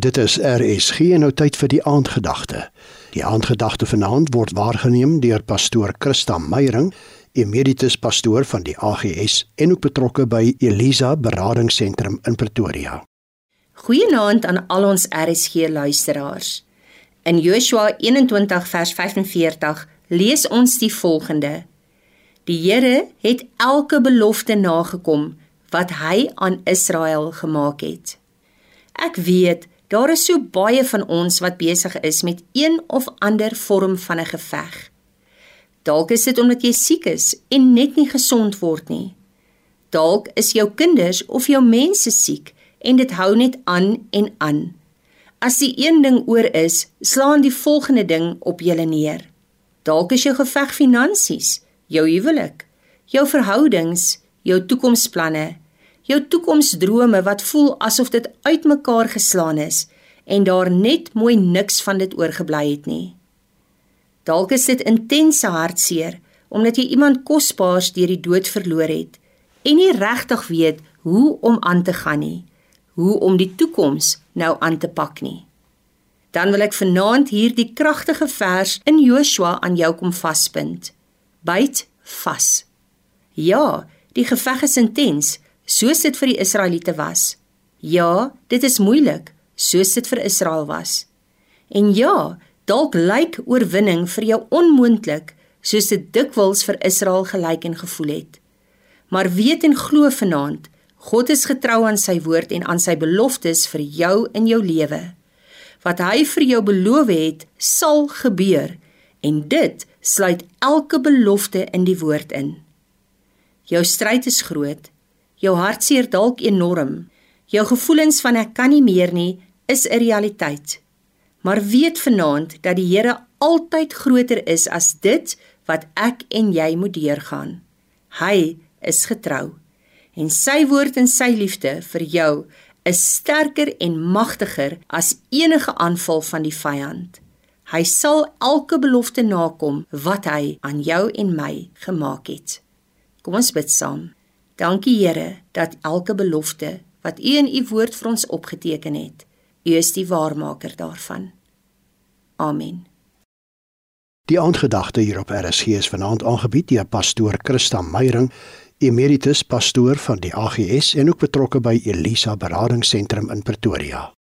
Dit is RSG en nou tyd vir die aandgedagte. Die aandgedagte vanaand word waargeneem deur pastoor Christa Meyering, emeritus pastoor van die AGS en ook betrokke by Elisa Beradingsentrum in Pretoria. Goeienaand aan al ons RSG luisteraars. In Joshua 21 vers 45 lees ons die volgende: Die Here het elke belofte nagekom wat hy aan Israel gemaak het. Ek weet Daar is so baie van ons wat besig is met een of ander vorm van 'n geveg. Dalk is dit omdat jy siek is en net nie gesond word nie. Dalk is jou kinders of jou mense siek en dit hou net aan en aan. As die een ding oor is, slaan die volgende ding op julle neer. Dalk is jou geveg finansies, jou huwelik, jou verhoudings, jou toekomsplanne, jou toekomsdrome wat voel asof dit uitmekaar geslaan is en daar net mooi niks van dit oorgebly het nie. Dalk is dit intense hartseer omdat jy iemand kosbaars deur die dood verloor het en nie regtig weet hoe om aan te gaan nie, hoe om die toekoms nou aan te pak nie. Dan wil ek vanaand hierdie kragtige vers in Joshua aan jou kom vaspunt. Byt vas. Ja, die geveg is intens, soos dit vir die Israeliete was. Ja, dit is moeilik, soos dit vir Israel was. En ja, dalk lyk oorwinning vir jou onmoontlik, soos dit dikwels vir Israel gelyk en gevoel het. Maar weet en glo vanaand, God is getrou aan sy woord en aan sy beloftes vir jou in jou lewe. Wat hy vir jou beloof het, sal gebeur en dit sluit elke belofte in die woord in. Jou stryd is groot, Jou hartseer dalk enorm. Jou gevoelens van ek kan nie meer nie is 'n realiteit. Maar weet vanaand dat die Here altyd groter is as dit wat ek en jy moet deurgaan. Hy is getrou en sy woord en sy liefde vir jou is sterker en magtiger as enige aanval van die vyand. Hy sal elke belofte nakom wat hy aan jou en my gemaak het. Kom ons bid saam. Dankie Here dat elke belofte wat U in U woord vir ons opgeteken het, U is die waarmaker daarvan. Amen. Die aandgedagte hier op RSG is vanaand aangebied deur pastoor Christa Meyering, emeritus pastoor van die AGS en ook betrokke by Elisa Beradingsentrum in Pretoria.